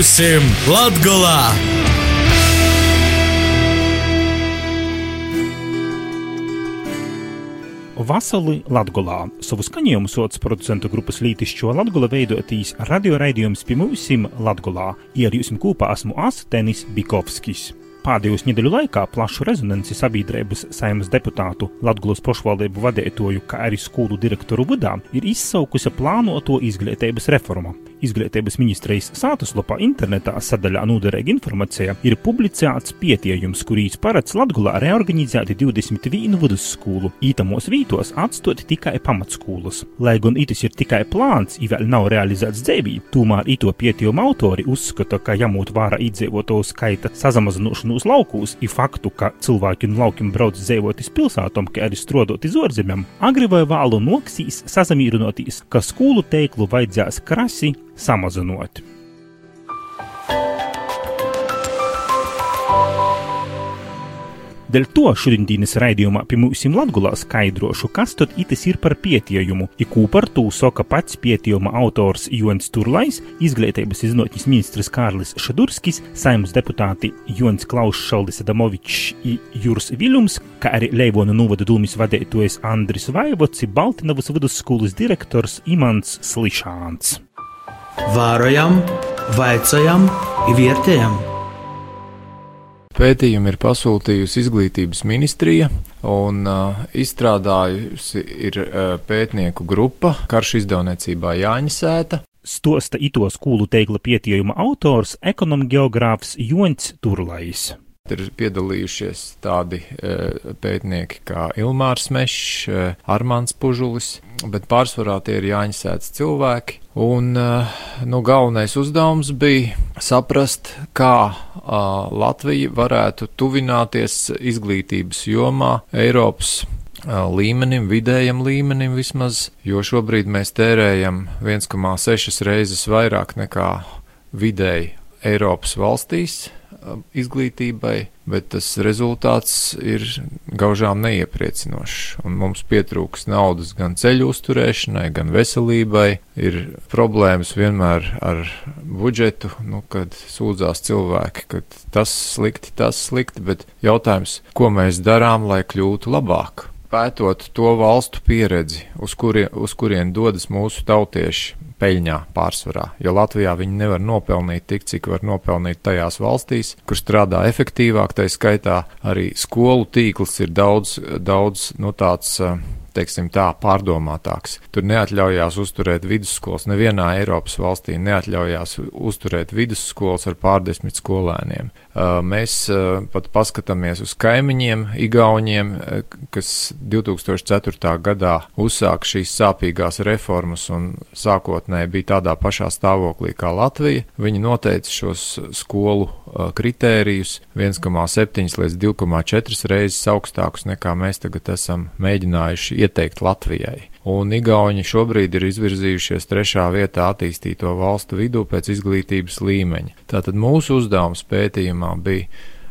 Būsim Latgolā! Vasarī Latvijā savu skaņojumu sots producentu grupas Lītišķo Latviju veidotīs radioraidījums pie mums Latvijā. Jūs kopā esmu Astenis Bikovskis. Pēdējos nedēļu laikā plašu rezonanci sabiedrības saimnes deputātu Latvijas pašvaldību vadītāju, kā arī skolu direktoru vidā ir izsaukusi plānoto izglītības reformu. Izglītības ministrijas sātaslapā internetā sadaļā noderīga informācija. Ir publicēts pietiekums, kurīs paredz Latvijā reorganizēt 21 vidusskolu, ītamos vītos atstot tikai pamatskolas. Lai gan itis ir tikai plāns, ja vēl nav realizēts dzīvī, tomēr ito pietiekuma autori uzskata, ka jāmūt vērā iedzīvotāju skaita samazināšanos laukos, ir faktu, ka cilvēki no laukiem brauc dzīvot iz pilsētām, kā arī strodot iz ārzemēm, agri vai vēlu noksīs sazamīrinoties, ka skolu teiklu vajadzēs krasi samazinot. Dēļ to šodienas raidījumā pie mums Latvijā skaidrošu, kas tad itis ir par pētījumu, i ko par to saka pats pētījuma autors Jons Turlais, izglītības iznotņas ministrs Kārlis Šadurskis, saimnes deputāti Jons Klaus Šaldis Adamovičs i Jurs Viļums, kā arī Leivona novada dūmis vadītājs Andris Vaivots, Baltinovas vidusskolas direktors Imants Slišāns. Vērojam, vaicājam, vērtējam. Pētījumu ir pasūtījusi izglītības ministrija un uh, izstrādājusi ir uh, pētnieku grupa Karš izdevniecībā Jāņasēta. Stosta ito skolu teikla pietījuma autors ekonomgeogrāfs Jons Turlais. Ir piedalījušies tādi e, pētnieki kā Ilmārs Mešs, e, Armāns Pužulis, bet pārsvarā tie ir jāņasēts cilvēki. Un e, nu, galvenais uzdevums bija saprast, kā Latvija varētu tuvināties izglītības jomā Eiropas līmenim, vidējam līmenim vismaz, jo šobrīd mēs tērējam 1,6 reizes vairāk nekā vidēji Eiropas valstīs izglītībai, bet tas rezultāts ir gaužām neiepriecinošs. Un mums pietrūks naudas gan ceļu uzturēšanai, gan veselībai. Ir problēmas vienmēr ar budžetu, nu, kad sūdzās cilvēki, ka tas slikti, tas slikti, bet jautājums, ko mēs darām, lai kļūtu labāk? Pētot to valstu pieredzi, uz, kurien, uz kurien dodas mūsu tautieši, peļņā pārsvarā, jo Latvijā viņi nevar nopelnīt tik, cik var nopelnīt tajās valstīs, kur strādā efektīvāk, tai skaitā arī skolu tīkls ir daudz, daudz, nu tāds, teiksim tā, pārdomātāks. Tur neatļaujās uzturēt vidusskolas, nevienā Eiropas valstī neatļaujās uzturēt vidusskolas ar pārdesmit skolēniem. Mēs pat paskatāmies uz kaimiņiem, Igauniem, kas 2004. gadā uzsāka šīs sāpīgās reformas un sākotnēji bija tādā pašā stāvoklī kā Latvija. Viņi noteica šos skolu kritērijus 1,7 līdz 2,4 reizes augstākus nekā mēs tagad esam mēģinājuši ieteikt Latvijai. Un Igauni šobrīd ir izvirzījušies trešā vietā attīstīto valstu vidū pēc izglītības līmeņa. Tātad mūsu uzdevums pētījumā bija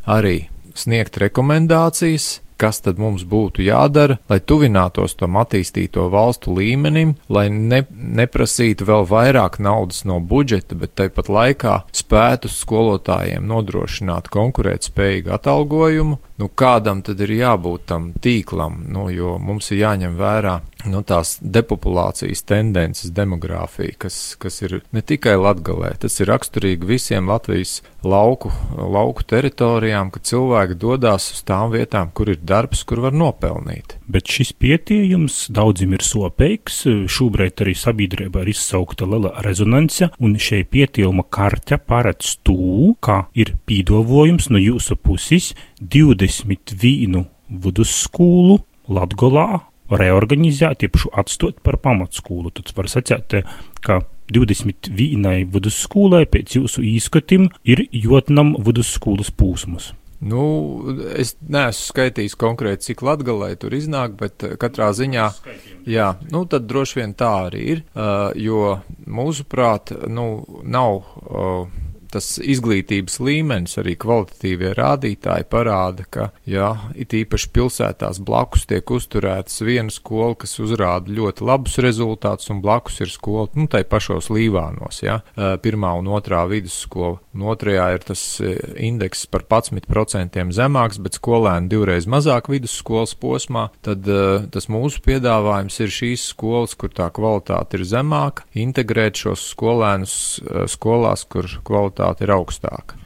arī sniegt rekomendācijas, kas tad mums būtu jādara, lai tuvinātos tam attīstīto valstu līmenim, lai ne, neprasītu vēl vairāk naudas no budžeta, bet tāpat laikā spētu skolotājiem nodrošināt konkurētspējīgu atalgojumu. Nu, kādam tad ir jābūt tam tīklam, nu, jo mums ir jāņem vērā nu, tās depopulācijas tendences, demogrāfija, kas, kas ir ne tikai latgalē, tas ir raksturīgi visiem Latvijas lauku, lauku teritorijām, ka cilvēki dodas uz tām vietām, kur ir darbs, kur var nopelnīt. Bet šis pietījums daudziem ir sopīgs. Šobrīd arī sabiedrībā ir izsaukta liela rezonance, un šī pietījuma karte paredz to, ka ir pīdovojums no jūsu puses 21 vidusskolu Latgolā reorganizēt, jebšu atstot par pamatskolu. Tad var sacīt, ka 21 vidusskolai pēc jūsu īskatim ir jotnam vidusskolas pūsmas. Nu, es neesmu skaitījis konkrēti, cik latgalē tur iznāk, bet katrā ziņā, jā, nu tad droši vien tā arī ir, uh, jo mūsuprāt, nu, nav uh, tas izglītības līmenis, arī kvalitatīvie rādītāji parāda, ka, jā, it īpaši pilsētās blakus tiek uzturētas viena skola, kas uzrāda ļoti labus rezultātus, un blakus ir skola, nu, tai pašos līvānos, jā, pirmā un otrā vidusskola. Un otrajā ir tas indeks par 11% zemāks, bet skolēni divreiz mazāk vidusskolas posmā, tad tas mūsu piedāvājums ir šīs skolas, kur tā kvalitāte ir zemāka, integrēt šos skolēnus skolās, kur kvalitāte ir augstāka.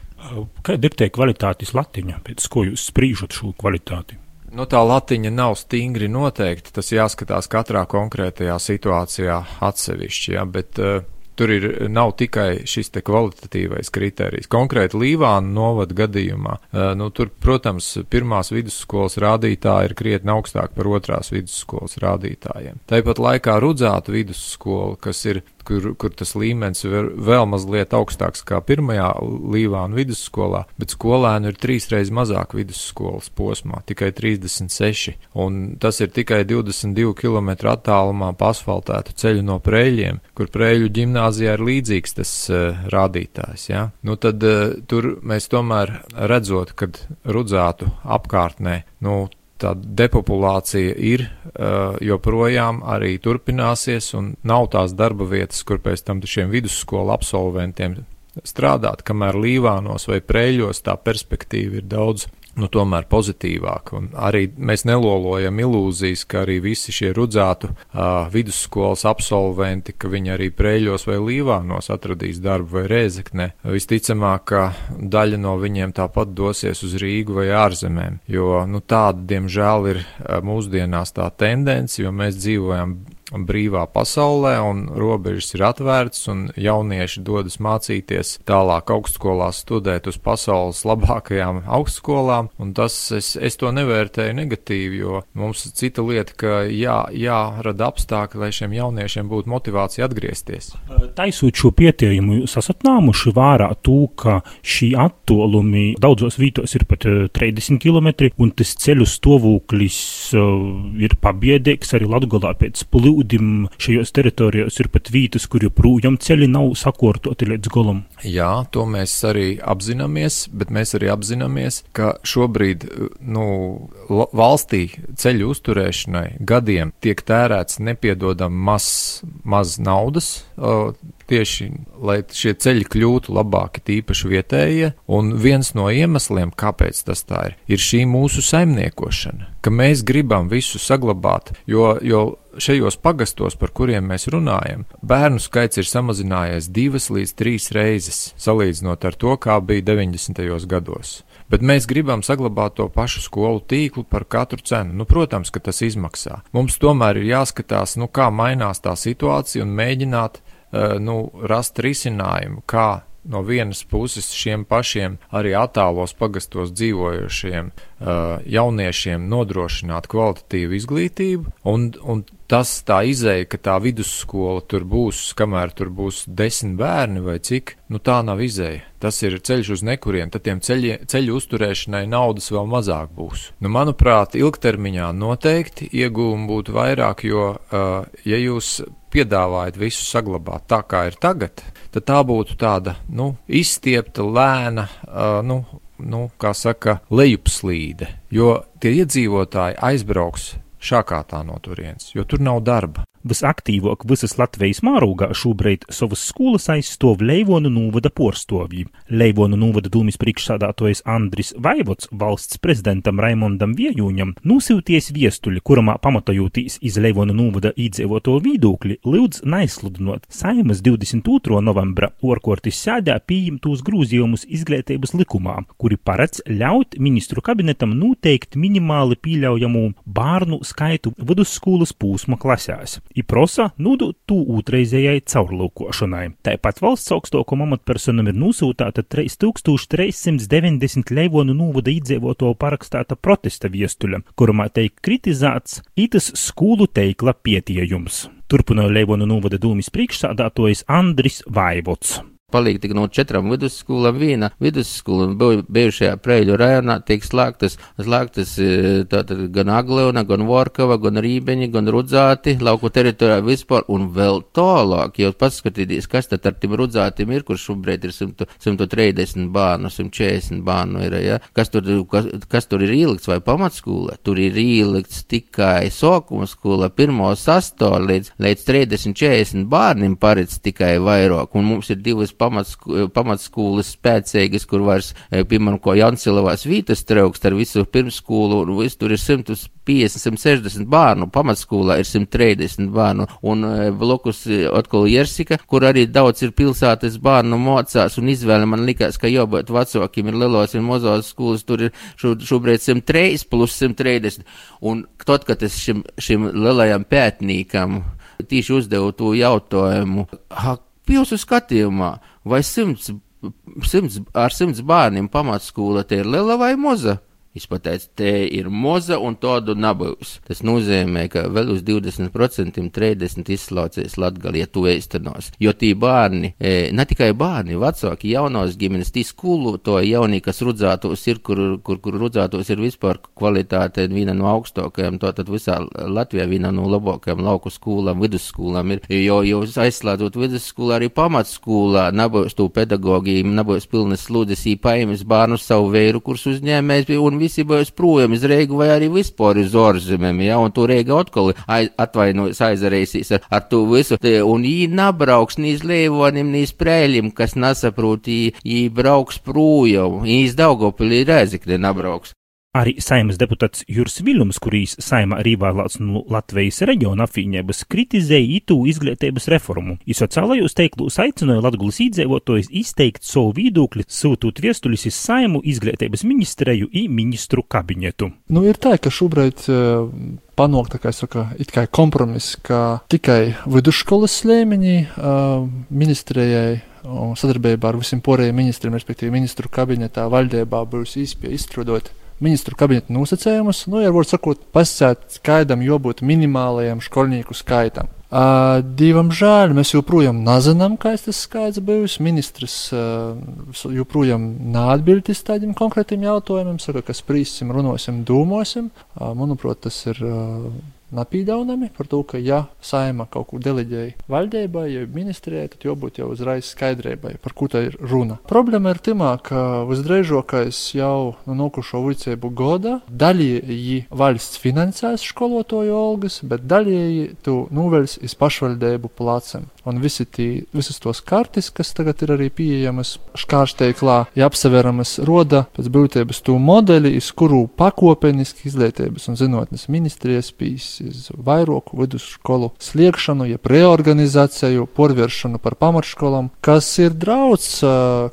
Kāda ir tie kvalitātes latiņa, pēc ko jūs sprīžat šo kvalitāti? Nu, tā latiņa nav stingri noteikta. Tas jāskatās katrā konkrētajā situācijā atsevišķi. Ja, bet, uh, Tur ir, nav tikai šis te kvalitatīvais kriterijs. Konkrēti Līvāna novada gadījumā, uh, nu, tur, protams, pirmās vidusskolas rādītāji ir krietni augstāk par otrās vidusskolas rādītājiem. Tāpat laikā Rudzāta vidusskola, kas ir kur, kur tas līmenis ir vēl mazliet augstāks kā pirmajā Līvānu vidusskolā, bet skolēnu ir trīsreiz mazāk vidusskolas posmā, tikai 36, un tas ir tikai 22 km attālumā pa asfaltētu ceļu no Prēļiem, kur Prēļu ģimnāzijā ir līdzīgs tas uh, rādītājs, ja? Nu tad uh, tur mēs tomēr redzot, kad rudzātu apkārtnē, nu, tā depopulācija ir uh, joprojām arī turpināsies, un nav tās darba vietas, kur pēc tam šiem vidusskolu absolventiem strādāt, kamēr Līvānos vai Prēļos tā perspektīva ir daudz nu, tomēr pozitīvāk. Un arī mēs nelolojam ilūzijas, ka arī visi šie rudzātu uh, vidusskolas absolventi, ka viņi arī prēļos vai līvānos atradīs darbu vai rēzeknē. Visticamāk, ka daļa no viņiem tāpat dosies uz Rīgu vai ārzemēm, jo nu, tāda, diemžēl, ir mūsdienās tā tendence, jo mēs dzīvojam brīvā pasaulē, un robežas ir atvērtas, un jaunieši dodas mācīties tālāk augstskolās, studēt uz pasaules labākajām augstskolām, un tas es, es to nevērtēju negatīvi, jo mums ir cita lieta, ka jā, jārada apstākļi, lai šiem jauniešiem būtu motivācija atgriezties. Taisot šo pietiejumu, jūs esat nāmuši vērā to, ka šī attolumi daudzos vītos ir pat 30 km, un tas ceļu stāvoklis uh, ir pabiedīgs arī Latgolā pēc plūdu ūdim šajos teritorijos ir pat vītas, kur joprojām ceļi nav sakortoti līdz golam. Jā, to mēs arī apzināmies, bet mēs arī apzināmies, ka šobrīd nu, valstī ceļu uzturēšanai gadiem tiek tērēts nepiedodam maz, maz naudas. Tieši, lai šie ceļi kļūtu labāki, tīpaši vietējie, un viens no iemesliem, kāpēc tas tā ir, ir šī mūsu saimniekošana, ka mēs gribam visu saglabāt, jo, jo šajos pagastos, par kuriem mēs runājam, bērnu skaits ir samazinājies divas līdz trīs reizes, salīdzinot ar to, kā bija 90. gados. Bet mēs gribam saglabāt to pašu skolu tīklu par katru cenu. Nu, protams, ka tas izmaksā. Mums tomēr ir jāskatās, nu, kā mainās tā situācija un mēģināt nu, rast risinājumu, kā no vienas puses šiem pašiem arī attālos pagastos dzīvojošiem jauniešiem nodrošināt kvalitatīvu izglītību, un, un tas tā izēja, ka tā vidusskola tur būs, kamēr tur būs desmit bērni vai cik, nu tā nav izēja. Tas ir ceļš uz nekurien, tad tiem ceļi, ceļu uzturēšanai naudas vēl mazāk būs. Nu, manuprāt, ilgtermiņā noteikti iegūmi būtu vairāk, jo, uh, ja jūs piedāvājat visu saglabāt tā, kā ir tagad, tad tā būtu tāda nu, izstiepta, lēna, uh, nu, nu, kā saka, lejupslīde. Jo tie iedzīvotāji aizbrauks šākātā no turienes, jo tur nav darba. Visaktīvāk visas Latvijas mārūgā šobrīd savas skolas aizstāv Leivonu novada porstovību. Leivonu novada dūmis priekšsādātojas Andris Vaivots valsts prezidentam Raimondam Viejūņam nosūties viestuļi, kuramā pamatojotīs iz Leivonu novada īdzīvoto vīdokļi, lūdz neizsludinot Saimas 22. novembra orkortis sēdā pieņemtos grūzījumus izglītības likumā, kuri paredz ļaut ministru kabinetam noteikt minimāli pieļaujamu bārnu skaitu vidusskolas pūsma klasēs i prosa nūdūt tū ūtreizējai caurlūkošanai. Tāpat valsts augstākam amatpersonam ir nosūtāta 3390 Leivonu nūvada iedzīvoto parakstāta protesta viestuļa, kurumā teik kritizēts itas skolu teikla pietiejums. Turpināja Leivonu nūvada dūmis priekšsādātojas Andris Vaivots. Palīk tik no četrām vidusskolām viena vidusskola, un bijušajā Preļu rajonā tiek slēgtas, slēgtas tātad gan Agleona, gan Vorkava, gan Rībeņi, gan Rudzāti, lauku teritorijā vispār, un vēl tālāk, jau paskatīties, kas tad ar tiem Rudzātiem ir, kur šobrīd ir 100, 130 bērnu, 140 bērnu ir, ja? kas, tur, kas, kas tur ir ielikts vai pamatskola, tur ir ielikts tikai sokuma skola, pirmo sasto līdz, līdz 30-40 bērniem paredz tikai vairāk, un mums ir divas pamatsko, pamatskolas spēcīgas, kur vairs, e, piemēram, ko Jansilavās vītas traukst ar visu pirmskolu, un viss tur ir 150, 160 bērnu, pamatskolā ir 130 bērnu, un e, blokus atkal Jersika, kur arī daudz ir pilsētas bērnu mocās, un izvēle man likās, ka jābūt vecākiem ir lielos un mazos skolas, tur ir šo, šobrīd 103 plus 130, un tad, kad es šim, šim lielajam pētnīkam tieši uzdevu to jautājumu, jūsu skatījumā, vai simts, simts, ar simts bērniem pamatskola te ir liela vai maza? Viņš pateica, te ir moza un tādu nabūs. Tas nozīmē, ka vēl uz 20% 30 izslaucies Latgali, ja tu eistanos. Jo tī bērni, e, ne tikai bērni, vecāki, jaunās ģimenes, tī skolu to jaunī, kas rudzātos ir, kur, kur, kur rudzātos ir vispār kvalitāte viena no augstākajām, tātad visā Latvijā viena no labākajām lauku skolām, vidusskolām ir, jo, jo aizslēdzot vidusskolā arī pamatskolā, nebūs tu pedagogiem, nebūs pilnas slūdzes, īpaimis bērnu savu vēru kurs uzņēmējs, un visi būs projām uz Reigu vai arī vispār uz ārzemēm, ja, un tur Reiga atkal atvainojas aizarēsīs ar, ar to visu, te, un jī nabrauks nī iz Leivonim, nī iz Prēļim, kas nesaprot, jī, jī brauks projām, jī iz Daugopilī Rēzikne nabrauks. Arī saimas deputāts Juris Viljums, kurīs saima arī vēlēts no Latvijas reģiona apvienības, kritizēja itū izglītības reformu. Izsociālajos teiklūs aicināja Latgulas īdzīvotājus izteikt savu viedokli, sūtūt viestulis iz saimu izglītības ministreju i ministru kabinetu. Nu, ir tā, ka šobrīd uh, panākt, kā saka, it kā kompromiss, ka tikai vidusskolas līmenī uh, ministrijai sadarbībā ar visiem porējiem ministriem, respektīvi ministru kabinetā, valdībā būs īspēja izstrādāt ministru kabineta nosacījumus, nu, ja var sakot, pasakāt skaidram, jābūt minimālajam skolnieku skaitam. Uh, divam žēl, mēs joprojām nezinām, kāds tas skaits bijis. Ministrs uh, joprojām neatbildīs tādiem konkrētiem jautājumiem, saka, ka sprīsim, runāsim, domāsim. Uh, manuprāt, tas ir uh, napīdaunami par to, ka, ja saima kaut ko deleģēja valdībai, ja ministrijai, tad jābūt jau uzreiz skaidrībai, par ko tā ir runa. Problēma ir timā, ka visdrīzākais jau no nokušo vicēbu goda daļēji valsts finansēs skolotāju algas, bet daļēji tu novels iz pašvaldību placem. Un visi tī, visas tos kartes, kas tagad ir arī pieejamas škāršteiklā, ja apseveramas roda pēc būtības to modeli, iz kuru pakopeniski izglītības un zinātnes ministrijas pīs uz vairāku vidusskolu sliekšanu, jeb reorganizāciju, porvēršanu par pamatskolām, kas ir draudz,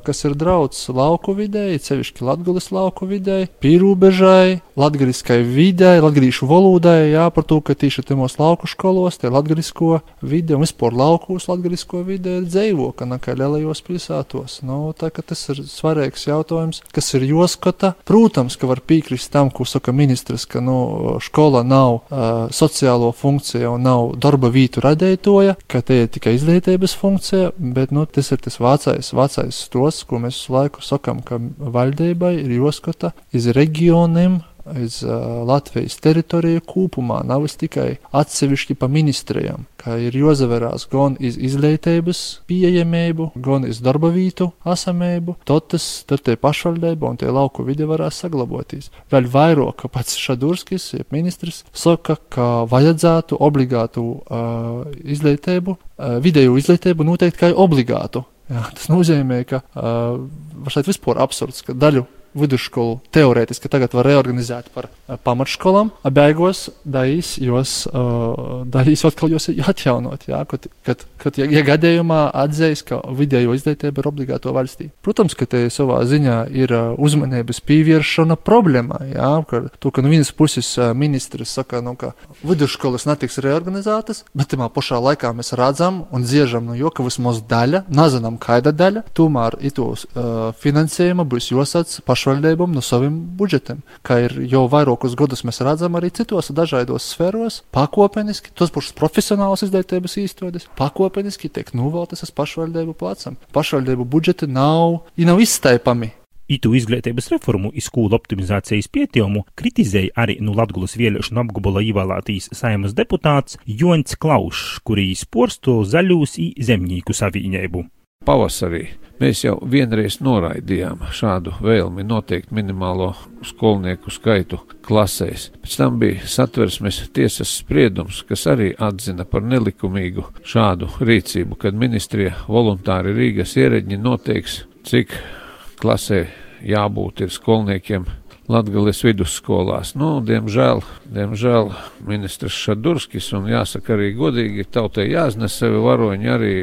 kas ir draudz lauku videi, cevišķi Latgulis lauku videi, pīrūbežai, latgaliskai videi, latgalīšu valodai, jā, par to, ka tieši temos lauku skolos, tie latgalisko vide un vispār laukos latgalisko vide ir dzēvoka nekā lielajos pilsētos. Nu, tā ka tas ir svarīgs jautājums, kas ir joskota. Protams, ka var piekrist tam, ko saka ministrs, ka, nu, skola nav uh, sociālo funkciju un nav darba vietu radētoja, ka te ir tikai izglītības funkcija, bet nu, tas ir tas vecais, vecais stos, ko mēs laiku sakam, ka valdībai ir joskota iz reģioniem uz uh, Latvijas teritoriju kopumā, nav tikai atsevišķi pa ministrijām, kā ir jāzaverās gan iz izglītības pieejamību, gan iz darba vietu esamību, tad tas, tad tie pašvaldība un tie lauku vidi varēs saglaboties. Vēl vairāk, ka pats Šadurskis, jeb ministrs, saka, ka vajadzētu obligātu uh, izglītību, uh, vidēju izglītību noteikt kā obligātu. Jā, tas nozīmē, ka uh, šeit vispār absurds, ka daļu vidusskolu teorētiski tagad var reorganizēt par uh, pamatskolām, beigās darīs jos, uh, darīs atkal jos atjaunot, jā, kad, kad, kad ja, ja gadījumā atzīs, ka vidējo izglītība ir obligāto valstī. Protams, ka te savā ziņā ir uh, uzmanības pievēršana problēmā, jā, ka to, ka no vienas puses ministrs saka, nu, ka vidusskolas netiks reorganizētas, bet tajā pašā laikā mēs redzam un dziežam no jo, ka vismaz daļa, nezinām, kāda daļa, tomēr itos uh, finansējuma būs josats pašā pašvaldībām no saviem budžetiem. Kā ir jau vairākus gadus mēs redzam arī citos dažādos sfēros, pakopeniski, tos pašus profesionālus izglītības īstenības, pakopeniski tiek noveltas uz pašvaldību plecam. Pašvaldību budžeti nav, nav izstaipami. Itu izglītības reformu iz skolu optimizācijas pētījumu kritizēja arī no Latgulas vēlēšanu apgabala ievēlētīs saimas deputāts Joņs Klaušs, kurīs porsto zaļūs i zemnieku savīņēbu. Pavasarī mēs jau vienreiz noraidījām šādu vēlmi noteikt minimālo skolnieku skaitu klasēs. Pēc tam bija satversmes tiesas spriedums, kas arī atzina par nelikumīgu šādu rīcību, kad ministrija voluntāri Rīgas ierēģi noteiks, cik klasē jābūt ir skolniekiem Latgales vidusskolās. Nu, diemžēl, diemžēl ministrs Šadurskis un jāsaka arī godīgi, tautai jāznes sevi varoņi arī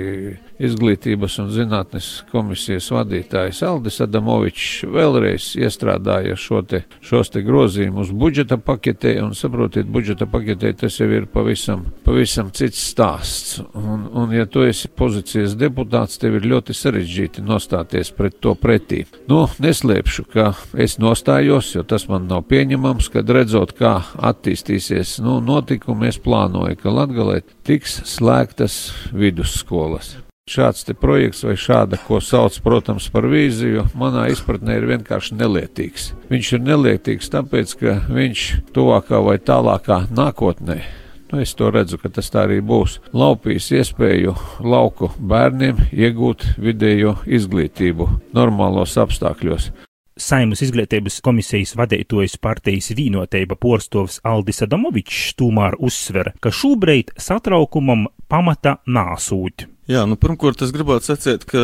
izglītības un zinātnes komisijas vadītājs Aldis Adamovičs vēlreiz iestrādāja šo te, šos te grozījumus budžeta paketē, un saprotiet, budžeta paketē tas jau ir pavisam, pavisam cits stāsts. Un, un ja tu esi pozīcijas deputāts, tev ir ļoti sarežģīti nostāties pret to pretī. Nu, neslēpšu, ka es nostājos, jo tas man nav pieņemams, kad redzot, kā attīstīsies nu, notikumi, es plānoju, ka Latgalē tiks slēgtas vidusskolas. Šāds projekts vai šāda, ko sauc, protams, par vīziju, manā izpratnē ir vienkārši nelietīgs. Viņš ir nelietīgs tāpēc, ka viņš tuvākā vai tālākā nākotnē Nu, es to redzu, ka tas tā arī būs. Laupīs iespēju lauku bērniem iegūt vidējo izglītību normālos apstākļos. Saimas izglītības komisijas vadītojas partijas vīnotība porstovs Aldis Adamovičs tūmār uzsver, ka šobrīd satraukumam pamata nāsūt. Jā, nu, pirmkārt, es gribētu sacīt, ka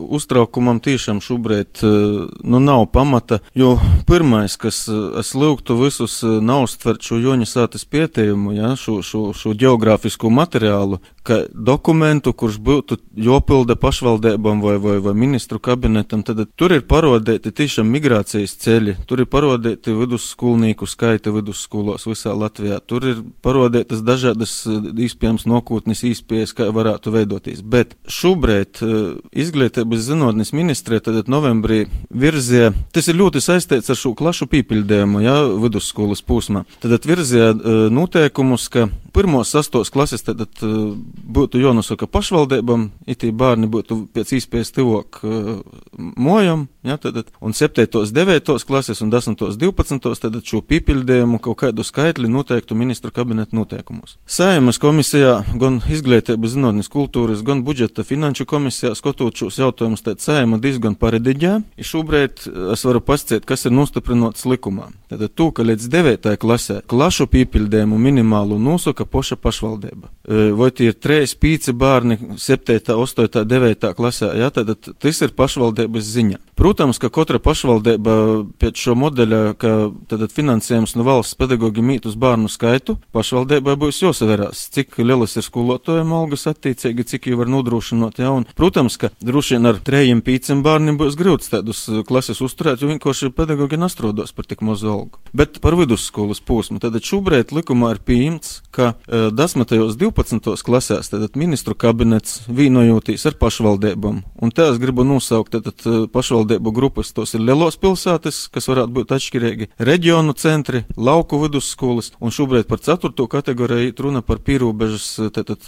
uztraukumam tiešām šobrīd nu, nav pamata, jo pirmais, kas es lūgtu visus neuztvert šo Joņa sātas pieteikumu, ja, šo, šo, šo geogrāfisko materiālu, dokumentu, kurš būtu jopilda pašvaldībām vai, vai, vai ministru kabinetam, tad tur ir parodēti tiešām migrācijas ceļi, tur ir parodēti vidusskolnieku skaita vidusskolos visā Latvijā, tur ir parodētas dažādas iespējams nokūtnes īspējas, kā varētu veidoties. Bet šobrīd uh, izglītības zinātnes ministrija tad novembrī virzīja, tas ir ļoti saistīts ar šo klašu pīpildējumu, ja, vidusskolas posmā. Tad virzīja uh, noteikumus, ka pirmos sastos klases tad uh, būtu jānosaka pašvaldībam, itī bērni būtu pēc īspējas tuvāk uh, mojam, ja, tad, un 7. 9. klases un 10. 12. tad šo pīpildējumu kaut kādu skaitli noteiktu ministru kabineta noteikumos. Sēmas komisijā gan izglītības zinātnes kultūras, gan budžeta finanšu komisijā skatot šos jautājumus, tad sēma diezgan parediģē. Šobrīd es varu pasciet, kas ir nostiprināts likumā. Tātad to, ka līdz 9. klasē klašu pīpildējumu minimālu nosaka poša pašvaldība. E, vai tie ir 3, 5 bērni 7, 8, 9 klasē, jā, tad tas ir pašvaldības ziņa. Protams, ka katra pašvaldība pēc šo modeļa, ka tad finansējums no valsts pedagoģi mīt uz bērnu skaitu, pašvaldībai būs jāsaverās, cik lielas ir skolotājiem algas attiecīgi, cik jau var nodrošināt. Ja? Un, protams, ka droši vien ar trejiem pīciem bērniem būs grūts tādus klases uzturēt, jo vienkārši pedagoģi nastrodos par tik mazu algu. Bet par vidusskolas posmu, tad šobrīd likumā ir pieņemts, ka uh, 10. un 12. klasēs tad ministru kabinets vīnojotīs ar pašvaldībām. Un te es gribu nosaukt tad, tad pašvaldību pašvaldību grupas, tos ir lielos pilsētas, kas varētu būt atšķirīgi, reģionu centri, lauku vidusskolas, un šobrīd par ceturto kategoriju runa par pīrobežas tātad,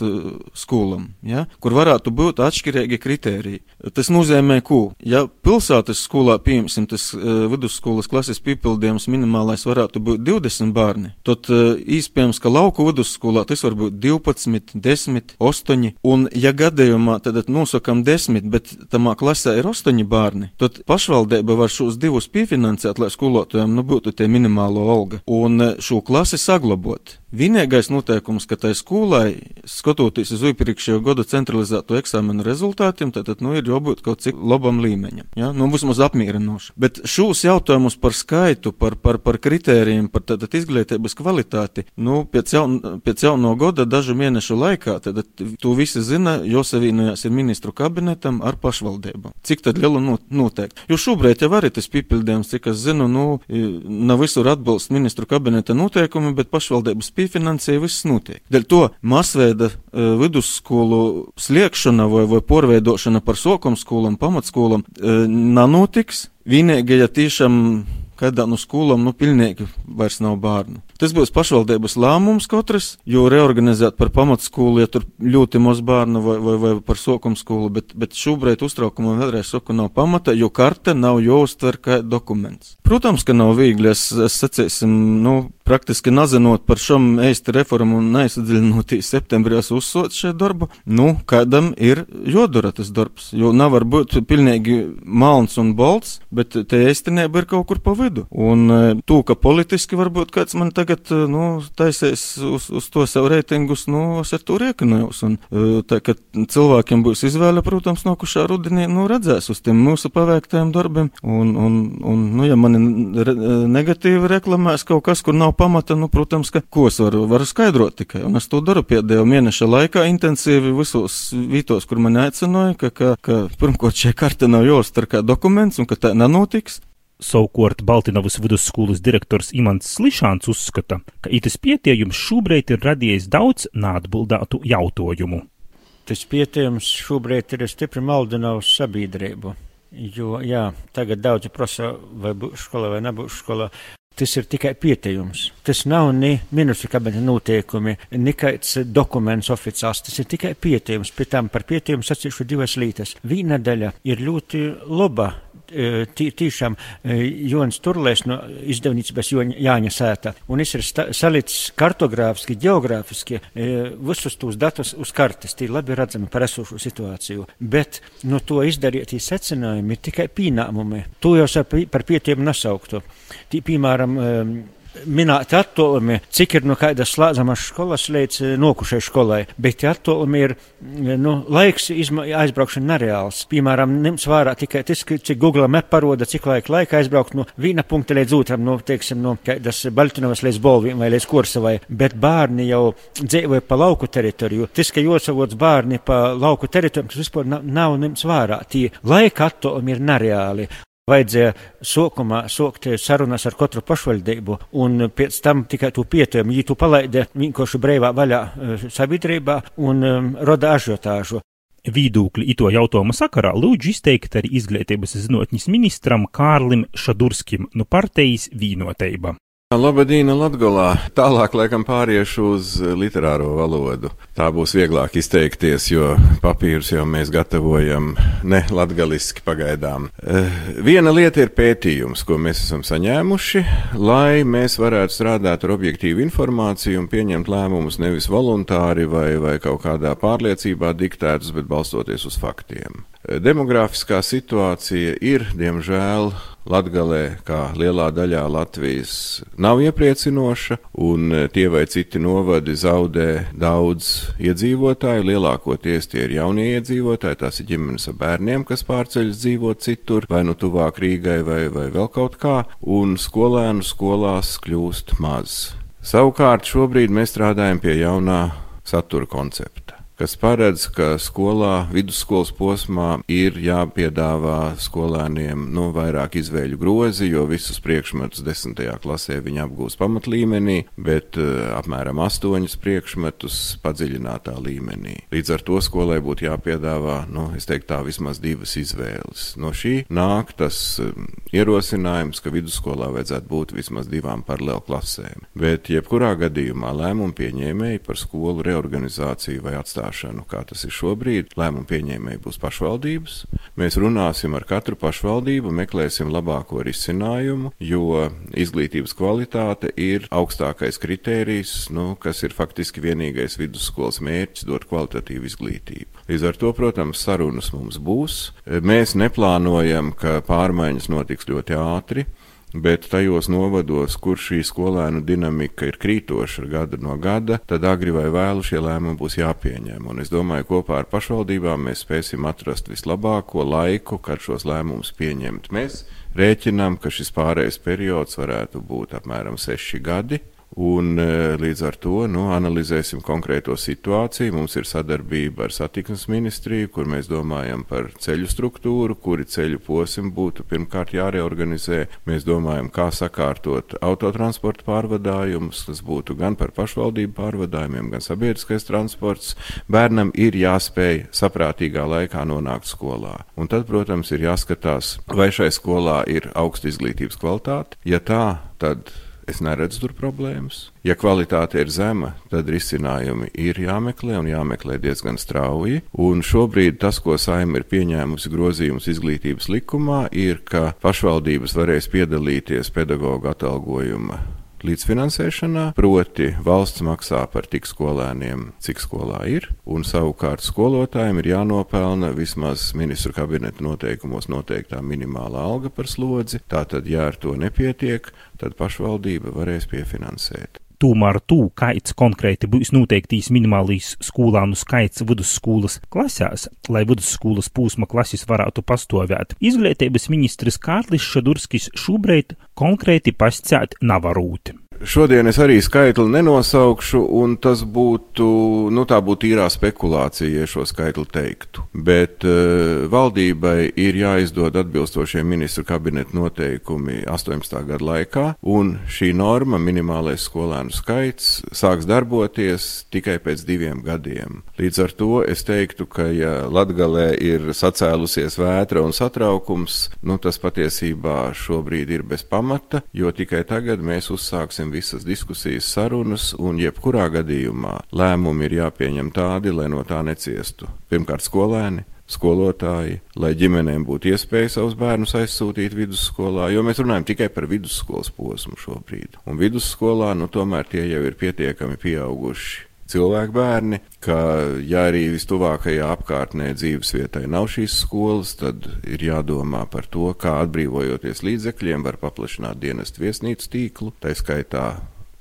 skolām, ja, kur varētu būt atšķirīgi kritēriji. Tas nozīmē, ko, ja pilsētas skolā, pieņemsim, tas vidusskolas klases piepildījums minimālais varētu būt 20 bērni, tad īspējams, ka lauku vidusskolā tas var būt 12, 10, 8, un ja gadījumā tad nosakam 10, bet tamā klasē ir 8 bērni, tad pašvaldība var šos divus piefinansēt, lai skolotājiem nu, būtu tie minimālo alga un e, šo klasi saglabot. Vienīgais noteikums, ka tai skolai, skatoties uz iepriekšējo gada centralizēto eksāmenu rezultātiem, tad, nu, ir jābūt kaut cik labam līmeņam, ja? nu, vismaz apmierinoši. Bet šos jautājumus par skaitu, par, par, par kritērijiem, par tātad izglītības kvalitāti, nu, pēc, jaun, pēc jauno gada dažu mēnešu laikā, tad to visi zina, jo savīnojās ir ministru kabinetam ar pašvaldībām. Cik tad lielu noteikti? Jo šobrīd jau arī tas pipildījums, cik es zinu, nu, nav visur atbilst ministru kabineta noteikumi, bet pašvaldības pīfinansēja, viss notiek. Dēļ to masveida uh, vidusskolu sliekšana vai, vai porveidošana par sokom skolām, pamatskolām uh, nanotiks vienīgi, ja tiešām kādā no skolām, nu, pilnīgi vairs nav bērnu. Tas būs pašvaldības lēmums katrs, jo reorganizēt par pamatskolu, ja tur ļoti maz bērnu vai, vai, vai par sokuma skolu, bet, bet šobrīd uztraukumam vēlreiz saku, nav pamata, jo karte nav jāuztver kā dokuments. Protams, ka nav viegli, es, es sacīsim, nu, praktiski nezinot par šom īsti reformu un neizsadziļinoties septembrī uzsot šo darbu, nu, kādam ir jodara tas darbs, jo nevar būt pilnīgi malns un bolts, bet te īstenība ir kaut kur pa vidu. Un e, to, ka politiski varbūt kāds man tagad, e, nu, taisēs uz, uz to savu reitingus, nu, es ar to riekinojos. Un e, tā, ka cilvēkiem būs izvēle, protams, nokušā rudenī, nu, redzēs uz tiem mūsu paveiktajiem darbiem. Un, un, un nu, ja mani re, negatīvi reklamēs kaut kas, kur nav pamata, nu, protams, ka ko es varu, varu skaidrot tikai. Un es to daru pēdējo mēneša laikā intensīvi visos vītos, kur man aicināja, ka, ka, ka pirmkārt šie karte nav jāuztver kā dokuments un ka tā nenotiks. Savukārt Baltinovas vidusskolas direktors Imants Slišāns uzskata, ka itis pietiekums šobrīd ir radījis daudz neatbildētu jautājumu. Tas pietiekums šobrīd ir stipri maldinājis sabiedrību. Jo, jā, tagad daudzi prasa, vai būs skola vai nebūs skola tas ir tikai pieteikums. Tas nav ne ministru kabineta noteikumi, nekāds dokuments oficiāls. Tas ir tikai pieteikums. Pēc tam par pieteikumu sacīšu divas lietas. Viena daļa ir ļoti laba. Tiešām Jonas Turlēs no izdevniecības Jāņa sēta, un es ir salicis kartogrāfiski, geogrāfiski visus tos datus uz kartes, tie labi redzami par esošo situāciju, bet no to izdarītie secinājumi ir tikai pīnāmumi. To jau par pietiekumu nesauktu. Tī, piemēram, minēti attālumi, cik ir no kādas slēdzamas skolas līdz eh, nokušai skolai, bet tie attālumi ir, eh, nu, laiks aizbraukšana nereāls. Piemēram, ņemts vērā tikai tas, cik Google map paroda, cik laika laika aizbraukt no viena punkta līdz otram, no, teiksim, no kādas Baltinovas līdz Bolvim vai līdz Kursavai, bet bērni jau dzīvoja pa lauku teritoriju. Tas, ka josavots bērni pa lauku teritorijām, tas vispār nav, nav ņemts vērā. Tie laika attālumi ir nereāli vajadzēja sākumā sākt sarunas ar katru pašvaldību, un pēc tam tikai tu pietujem, ja tu palaidi vienkārši brīvā vaļā eh, sabiedrībā un um, roda ažiotāžu. Vīdūkļi ito jautājumu sakarā lūdzu izteikt arī izglītības zinātņas ministram Kārlim Šadurskim no partijas vīnoteiba. Labadīna Latgolā. Tālāk laikam pāriešu uz literāro valodu. Tā būs vieglāk izteikties, jo papīrus jau mēs gatavojam ne latgaliski pagaidām. Uh, viena lieta ir pētījums, ko mēs esam saņēmuši, lai mēs varētu strādāt ar objektīvu informāciju un pieņemt lēmumus nevis voluntāri vai, vai kaut kādā pārliecībā diktētus, bet balstoties uz faktiem. Demogrāfiskā situācija ir, diemžēl, Latgalē, kā lielā daļā Latvijas, nav iepriecinoša, un tie vai citi novadi zaudē daudz iedzīvotāju. Lielākoties tie ir jaunie iedzīvotāji, tās ir ģimenes ar bērniem, kas pārceļas dzīvot citur, vai nu tuvāk Rīgai, vai, vai vēl kaut kā, un skolēnu skolās kļūst maz. Savukārt šobrīd mēs strādājam pie jaunā satura koncepta kas paredz, ka skolā, vidusskolas posmā ir jāpiedāvā skolēniem nu, vairāk izvēļu grozi, jo visus priekšmetus desmitajā klasē viņi apgūs pamatlīmenī, bet uh, apmēram astoņus priekšmetus padziļinātā līmenī. Līdz ar to skolai būtu jāpiedāvā, nu, es teiktu tā, vismaz divas izvēles. No šī nāk tas um, ierosinājums, ka vidusskolā vajadzētu būt vismaz divām paralēlu klasēm. Bet jebkurā gadījumā lēmumu pieņēmēji par skolu reorganizāciju vai atstāšanu maksāšanu, kā tas ir šobrīd. Lēmumu pieņēmēji būs pašvaldības. Mēs runāsim ar katru pašvaldību, meklēsim labāko risinājumu, jo izglītības kvalitāte ir augstākais kritērijs, nu, kas ir faktiski vienīgais vidusskolas mērķis - dot kvalitatīvu izglītību. Līdz ar to, protams, sarunas mums būs. Mēs neplānojam, ka pārmaiņas notiks ļoti ātri bet tajos novados, kur šī skolēnu dinamika ir krītoša gada no gada, tad agri vai vēlu šie lēmumi būs jāpieņem. Un es domāju, kopā ar pašvaldībām mēs spēsim atrast vislabāko laiku, kad šos lēmumus pieņemt. Mēs rēķinām, ka šis pārējais periods varētu būt apmēram seši gadi. Un līdz ar to nu, analizēsim konkrēto situāciju. Mums ir sadarbība ar satiksmes ministriju, kur mēs domājam par ceļu struktūru, kuri ceļu posmi būtu pirmkārt jāreorganizē. Mēs domājam, kā sakārtot autotransporta pārvadājumus. Tas būtu gan par pašvaldību pārvadājumiem, gan sabiedriskais transports. Bērnam ir jāspēj saprātīgā laikā nonākt skolā. Un tad, protams, ir jāskatās, vai šai skolā ir augsta izglītības kvalitāte. Ja tā, tad es neredzu tur problēmas. Ja kvalitāte ir zema, tad risinājumi ir jāmeklē un jāmeklē diezgan strauji. Un šobrīd tas, ko saima ir pieņēmusi grozījumus izglītības likumā, ir, ka pašvaldības varēs piedalīties pedagoģa atalgojuma līdzfinansēšanā, proti valsts maksā par tik skolēniem, cik skolā ir, un savukārt skolotājiem ir jānopelna vismaz ministru kabineta noteikumos noteiktā minimālā alga par slodzi. Tātad, ja ar to nepietiek, tad pašvaldība varēs piefinansēt. Tomēr to, kāds konkrēti būs noteiktīs minimālīs skolānu skaits vidusskolas klasēs, lai vidusskolas pūsma klases varētu pastāvēt, izglītības ministrs Kārlis Šadurskis šobrīd konkrēti pascēt navarūti. Šodien es arī skaitli nenosaukšu, un tas būtu, nu, tā būtu īrā spekulācija, ja šo skaitli teiktu. Bet uh, valdībai ir jāizdod atbilstošie ministru kabineta noteikumi 18. gada laikā, un šī norma, minimālais skolēnu skaits, sāks darboties tikai pēc diviem gadiem. Līdz ar to es teiktu, ka, ja Latgalē ir sacēlusies vētra un satraukums, nu, tas patiesībā šobrīd ir bez pamata, jo tikai tagad mēs uzsāksim turpināsim visas diskusijas, sarunas, un jebkurā gadījumā lēmumi ir jāpieņem tādi, lai no tā neciestu. Pirmkārt, skolēni, skolotāji, lai ģimenēm būtu iespēja savus bērnus aizsūtīt vidusskolā, jo mēs runājam tikai par vidusskolas posmu šobrīd. Un vidusskolā, nu, tomēr tie jau ir pietiekami pieauguši cilvēku bērni, ka, ja arī vistuvākajā apkārtnē dzīvesvietai nav šīs skolas, tad ir jādomā par to, kā atbrīvojoties līdzekļiem, var paplašināt dienestu viesnīcu tīklu, tā skaitā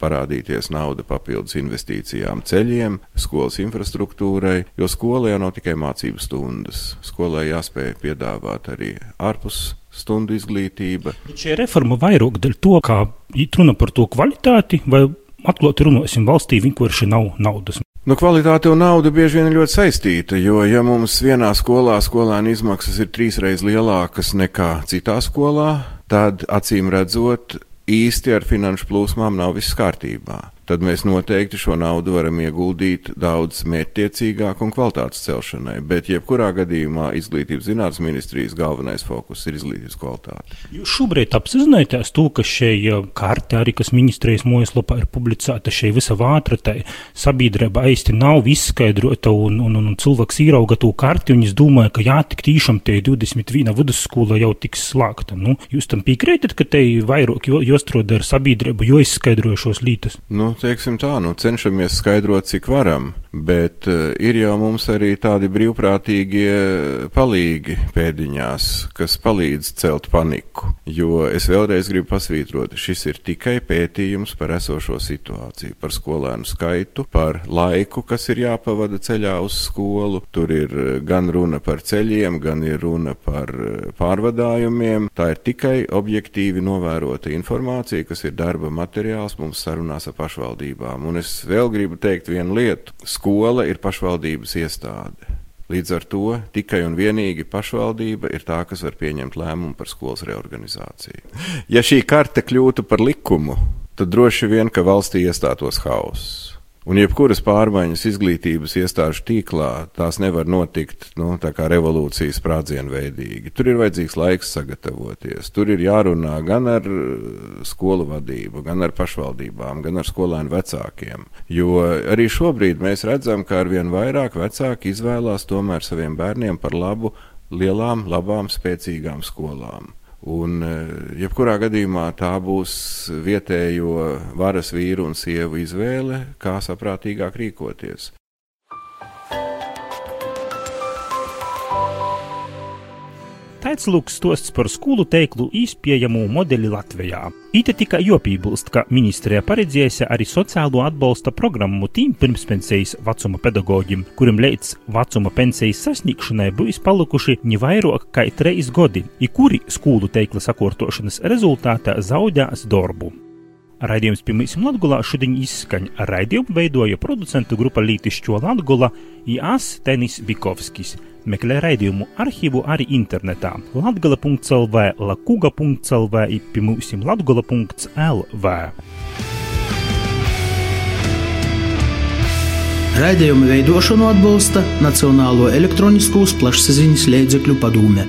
parādīties nauda papildus investīcijām ceļiem, skolas infrastruktūrai, jo skola jau nav tikai mācību stundas. Skolai jāspēj piedāvāt arī ārpus stundu izglītība. Šī reforma vairāk dēļ to, kā runa par to kvalitāti vai atklāti runāsim, valstī vienkārši nav naudas. Nu, kvalitāte un nauda bieži vien ir ļoti saistīta, jo, ja mums vienā skolā skolēna izmaksas ir trīsreiz lielākas nekā citā skolā, tad acīm redzot, īsti ar finanšu plūsmām nav viss kārtībā tad mēs noteikti šo naudu varam ieguldīt daudz mērķtiecīgāk un kvalitātes celšanai. Bet, jebkurā gadījumā, izglītības zinātnes ministrijas galvenais fokus ir izglītības kvalitāte. Jūs šobrīd apzināties to, ka šī karte, arī kas ministrijas mājaslapā ir publicēta, šī visa vātratai sabiedrība aisti nav izskaidrota, un, un, un, un cilvēks ierauga to karti, un es domāju, ka jā, tik tīšām te 21 vidusskola jau tiks slēgta. Nu, jūs tam piekrītat, ka te vairāk jostrādā ar sabiedrību, jo izskaidrojušos lītas? Nu, teiksim tā, nu, cenšamies skaidrot, cik varam, bet uh, ir jau mums arī tādi brīvprātīgie palīgi pēdiņās, kas palīdz celt paniku. Jo es vēlreiz gribu pasvītrot, šis ir tikai pētījums par esošo situāciju, par skolēnu skaitu, par laiku, kas ir jāpavada ceļā uz skolu. Tur ir eh, gan runa par ceļiem, gan ir runa par eh, pārvadājumiem. Tā ir tikai objektīvi novērota informācija, kas ir darba materiāls mums sarunās ar pašvaldībām. Un es vēl gribu teikt vienu lietu. Skola ir pašvaldības iestāde. Līdz ar to tikai un vienīgi pašvaldība ir tā, kas var pieņemt lēmumu par skolas reorganizāciju. Ja šī karte kļūtu par likumu, tad droši vien, ka valstī iestātos hauss. Un jebkuras pārmaiņas izglītības iestāžu tīklā tās nevar notikt nu, tā kā revolūcijas sprādzienveidīgi. Tur ir vajadzīgs laiks sagatavoties. Tur ir jārunā gan ar uh, skolu vadību, gan ar pašvaldībām, gan ar skolēnu vecākiem. Jo arī šobrīd mēs redzam, ka arvien vairāk vecāki izvēlās tomēr saviem bērniem par labu lielām, labām, spēcīgām skolām. Un, e, jebkurā gadījumā tā būs vietējo varas vīru un sievu izvēle, kā saprātīgāk rīkoties. Tāds lūks stosts par skolu teiklu izpiejamu modeli Latvijā. Ite tikai jopībilst, ka ministrija paredzējusi arī sociālo atbalsta programmu tīm pirmspensijas vecuma pedagogiem, kuriem līdz vecuma pensijas sasniegšanai būs palikuši ne vairāk kā trīs gadi, i kuri skolu teikla sakārtošanas rezultātā zaudēs darbu. Raidījums pirmīsim Latgulā šodien izskaņ raidījumu veidoja producentu grupa Lītišķo Latgula IAS Tenis Bikovskis. Meklē raidījumu arhīvu arī internetā latgala.lv, lakuga.lv, pirmīsim latgula.lv. Raidījumu veidošanu atbalsta Nacionālo elektroniskos plašsaziņas līdzekļu padome.